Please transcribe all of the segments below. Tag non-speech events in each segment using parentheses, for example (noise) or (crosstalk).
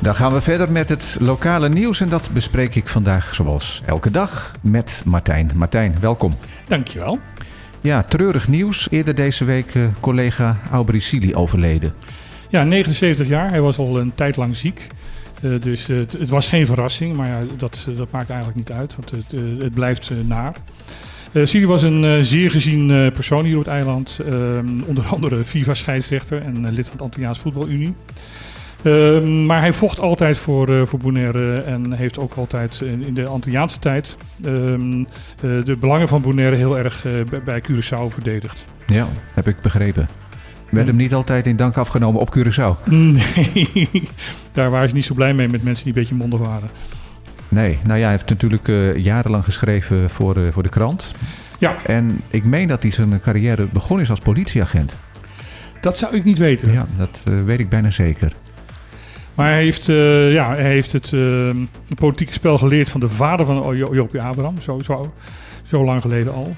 Dan gaan we verder met het lokale nieuws en dat bespreek ik vandaag zoals elke dag met Martijn. Martijn, welkom. Dankjewel. Ja, treurig nieuws. Eerder deze week uh, collega Aubricili overleden. Ja, 79 jaar. Hij was al een tijd lang ziek. Uh, dus uh, het, het, was geen verrassing, maar ja, dat, dat maakt eigenlijk niet uit, want het, het blijft naar. Uh, Siri was een uh, zeer gezien uh, persoon hier op het eiland. Ehm, onder (laughs) andere FIFA-scheidsrechter en lid van de Antilliaans Voetbalunie. Ehm, maar hij vocht altijd voor, voor Bonaire en heeft ook altijd in, in de Antilliaanse tijd um, de belangen van Bonaire heel erg bij Curaçao verdedigd. Ja, heb ik begrepen. Werd hem niet altijd in dank afgenomen op Curaçao? Nee, (laughs) daar waren ze niet zo blij mee met mensen die een beetje mondig waren. Nee, nou ja, hij heeft natuurlijk uh, jarenlang geschreven voor, uh, voor de krant. Ja. En ik meen dat hij zijn carrière begonnen is als politieagent. Dat zou ik niet weten. Ja, dat uh, weet ik bijna zeker. Maar hij heeft, ja, hij heeft het politieke spel geleerd van de vader van Jopie Abraham. Zo, zo, zo lang geleden al.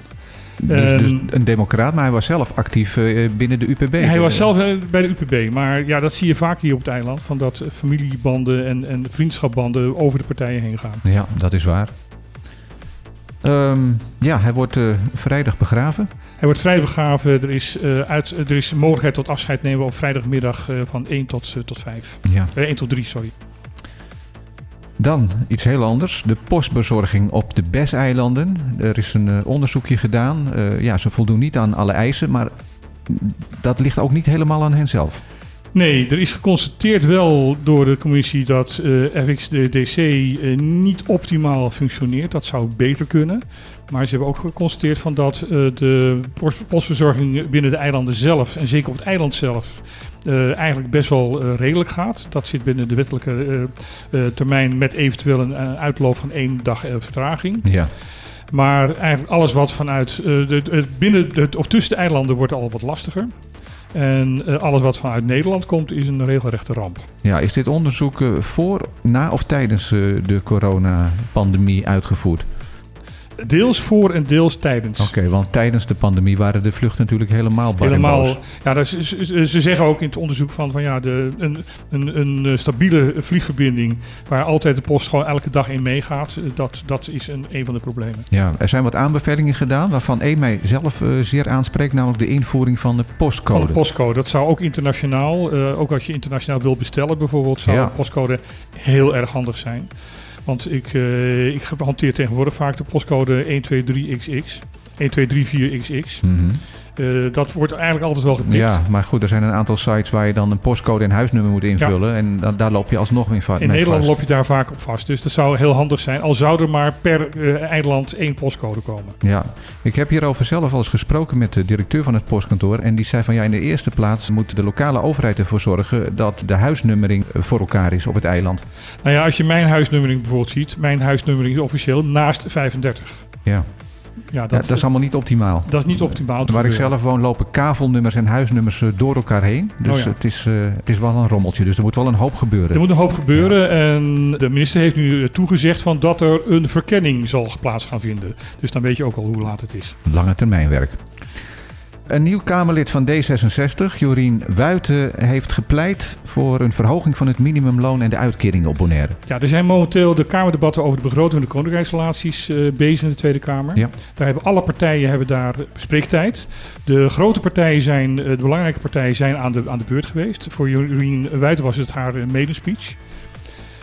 Dus, dus, een democraat, maar hij was zelf actief uh, binnen de UPB. Hij was zelf bij de UPB, maar ja, dat zie je vaak hier op het eiland. Van dat familiebanden en, en vriendschapbanden over de partijen heen gaan. Ja, dat is waar. Um, ja, hij wordt uh, vrijdag begraven. Hij wordt vrijdag begraven. Er is, uit, er is mogelijkheid tot afscheid nemen op vrijdagmiddag van 1 tot, tot 5. Ja. 1 tot 3, sorry. Dan iets heel anders. De postbezorging op de BES-eilanden. Er is een onderzoekje gedaan. Ja, ze voldoen niet aan alle eisen, maar dat ligt ook niet helemaal aan hen zelf. Nee, er is geconstateerd wel door de commissie dat uh, FXDC uh, niet optimaal functioneert. Dat zou beter kunnen. Maar ze hebben ook geconstateerd van dat uh, de post postbezorging binnen de eilanden zelf, en zeker op het eiland zelf, uh, eigenlijk best wel uh, redelijk gaat. Dat zit binnen de wettelijke termijn met eventueel een uitloop van één dag vertraging. Ja. Maar eigenlijk alles wat vanuit de, de, binnen de, of tussen de eilanden wordt al wat lastiger. En alles wat vanuit Nederland komt is een regelrechte ramp. Ja, is dit onderzoek voor, na of tijdens de coronapandemie uitgevoerd? Deels voor en deels tijdens. Oké, okay, want tijdens de pandemie waren de vluchten natuurlijk helemaal bar Helemaal. Ja, ze, ze, zeggen ook in het onderzoek van, van ja, de, een, een, een stabiele vliegverbinding waar altijd de post gewoon elke dag in meegaat, dat, dat is een, een van de problemen. Ja, er zijn wat aanbevelingen gedaan waarvan één mij zelf uh, zeer aanspreekt, namelijk de invoering van de postcode. Van de postcode. Dat zou ook internationaal, uh, ook als je internationaal wilt bestellen bijvoorbeeld, zou ja. de postcode heel erg handig zijn. Want ik, uh, ik hanteer tegenwoordig vaak de postcode 123XX. 1234XX. Mm -hmm. Uh, dat wordt eigenlijk altijd wel geprikt. Ja, maar goed, er zijn een aantal sites waar je dan een postcode en huisnummer moet invullen. Ja. En da daar loop je alsnog in vast. In Nederland loop je daar vaak op vast. Dus dat zou heel handig zijn. Al zou er maar per uh, eiland één postcode komen. Ja, ik heb hierover zelf al eens gesproken met de directeur van het postkantoor. En die zei van ja, in de eerste plaats moet de lokale overheid ervoor zorgen dat de huisnummering voor elkaar is op het eiland. Nou ja, als je mijn huisnummering bijvoorbeeld ziet. Mijn huisnummering is officieel naast 35. Ja. Ja, dat, ja, dat, is allemaal niet optimaal. Dat is niet optimaal. Waar ik zelf woon lopen kavelnummers en huisnummers door elkaar heen. Dus oh ja. het, is, uh, het is wel een rommeltje. Dus er moet wel een hoop gebeuren. Er moet een hoop gebeuren. Ja. En de minister heeft nu toegezegd van dat er een verkenning zal plaats gaan vinden. Dus dan weet je ook al hoe laat het is. Lange termijn werk. Een nieuw Kamerlid van D66, Jorien Wuiten, heeft gepleit voor een verhoging van het minimumloon en de uitkeringen op Bonaire. Ja, er zijn momenteel de Kamerdebatten over de begroting van de koninkrijksrelaties uh, bezig in de Tweede Kamer. Ja. Daar hebben alle partijen hebben daar bespreektijd. De grote partijen zijn, de belangrijke partijen zijn aan de, aan de beurt geweest. Voor Jorien Wuiten was het haar medespeech.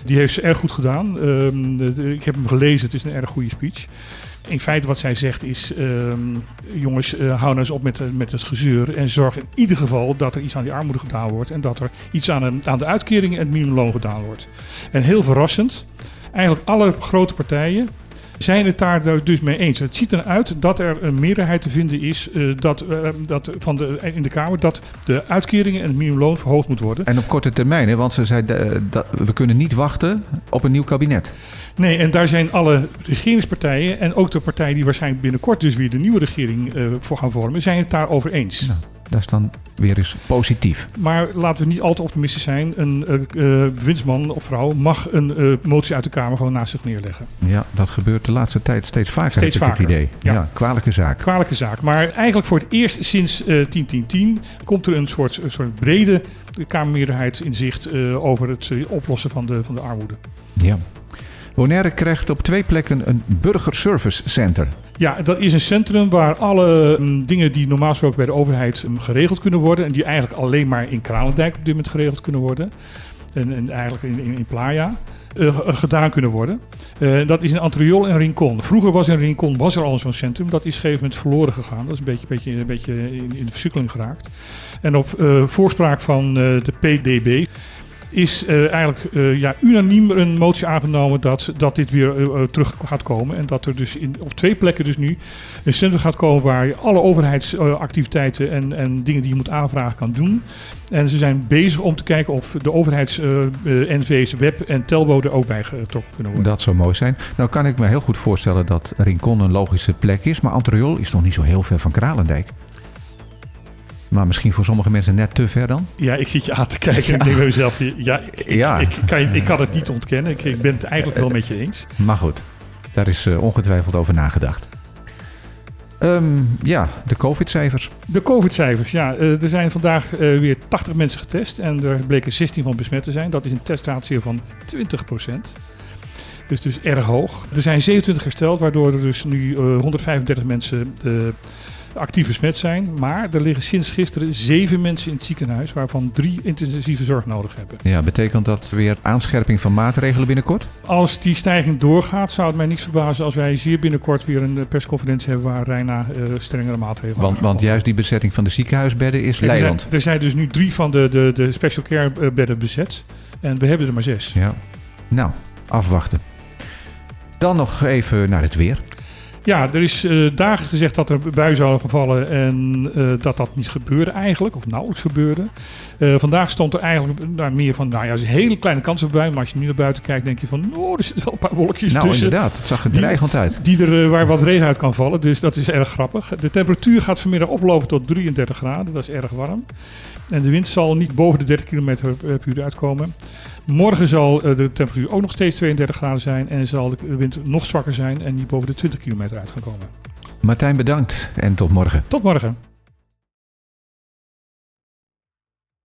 Die heeft ze erg goed gedaan. De, ik heb hem gelezen, het is een erg goede speech in feite wat zij zegt is: um, jongens, uh, hou nou eens op met, met het gezeur. En zorg in ieder geval dat er iets aan die armoede gedaan wordt. En dat er iets aan, een, aan de uitkeringen en het minimumloon gedaan wordt. En heel verrassend, eigenlijk alle grote partijen zijn het daar dus mee eens. Het ziet eruit dat er een meerderheid te vinden is uh, dat, uh, dat van de, in de Kamer dat de uitkeringen en het minimumloon verhoogd moet worden. En op korte termijn, hè? want ze zei dat we kunnen niet wachten op een nieuw kabinet. Nee, en daar zijn alle regeringspartijen en ook de partijen die waarschijnlijk binnenkort dus weer de nieuwe regering voor gaan vormen, zijn het daarover eens. Nou, dat is dan weer eens positief. Maar laten we niet al te optimistisch zijn. Een uh, bewindsman of vrouw mag een uh, motie uit de Kamer gewoon naast zich neerleggen. Ja, dat gebeurt de laatste tijd steeds vaker, steeds heb ik vaker. het idee. Ja. Ja. kwalijke zaak. Kwalijke zaak. Maar eigenlijk voor het eerst sinds 10-10-10 komt er een soort, een soort brede Kamermeerderheid in zicht over het oplossen van de, van de armoede. Ja. Bonaire krijgt op twee plekken een burgerservice center. Ja, dat is een centrum waar alle um, dingen die normaal gesproken bij de overheid um, geregeld kunnen worden. En die eigenlijk alleen maar in Kralendijk op dit moment geregeld kunnen worden. En, en eigenlijk in, in, in Playa. Uh, gedaan kunnen worden. Uh, dat is in Antriol en Rincon. Vroeger was in Rincon was er al zo'n centrum. Dat is op een gegeven moment verloren gegaan. Dat is een beetje, beetje, een beetje in, in de versukkeling geraakt. En op voorspraak van de PDB is uh, eigenlijk uh, ja, unaniem een motie aangenomen dat, dat dit weer uh, terug gaat komen. En dat er dus in, op twee plekken dus nu een centrum gaat komen waar je alle overheidsactiviteiten en, en dingen die je moet aanvragen kan doen. En ze zijn bezig om te kijken of de overheids-NV's, web en telbo er ook bij getrokken kunnen worden. Dat zou mooi zijn. Nou kan ik me heel goed voorstellen dat Rincon een logische plek is. Maar Antriol is nog niet zo heel ver van Kralendijk. Maar misschien voor sommige mensen net te ver dan? Ja, ik zit je aan te kijken en (laughs) ik denk bij mezelf... Ja, ik, Ja. Ik, ik, kan, ik kan het niet ontkennen. Ik, ik ben het eigenlijk wel met je eens. Maar goed, daar is uh, ongetwijfeld over nagedacht. Um, ja, de COVID-cijfers. De COVID-cijfers, ja. Uh, er zijn vandaag uh, weer 80 mensen getest en er bleken 16 van besmet te zijn. Dat is een testratio van 20% Dus dus erg hoog. Er zijn 27 hersteld, waardoor er dus nu 135 mensen actief besmet zijn. Maar er liggen sinds gisteren zeven mensen in het ziekenhuis, waarvan drie intensieve zorg nodig hebben. Ja, betekent dat weer aanscherping van maatregelen binnenkort? Als die stijging doorgaat, zou het mij niks verbazen als wij zeer binnenkort weer een persconferentie hebben waar Reina uh, strengere maatregelen Want, want juist die bezetting van de ziekenhuisbedden is er leidend. Zijn, er zijn dus nu drie van de, de, de special care bedden bezet. En we hebben er maar zes. Ja. Nou, afwachten. Dan nog even naar het weer. Ja, er is uh, dagen gezegd dat er buien zouden gevallen en uh, dat dat niet gebeurde eigenlijk, of nauwelijks gebeurde. Uh, vandaag stond er eigenlijk nou, meer van, nou ja, er is een hele kleine kans op buien, maar als je nu naar buiten kijkt, denk je van, oh, er zitten wel een paar wolkjes nou, tussen. inderdaad, het zag er dreigend uit. Die er, waar wat regen uit kan vallen, dus dat is erg grappig. De temperatuur gaat vanmiddag oplopen tot 33 graden, dat is erg warm. En de wind zal niet boven de 30 km per uur uitkomen. Morgen zal de temperatuur ook nog steeds 32 graden zijn. En zal de wind nog zwakker zijn en niet boven de 20 km uit gaan komen. Martijn, bedankt en tot morgen. Tot morgen.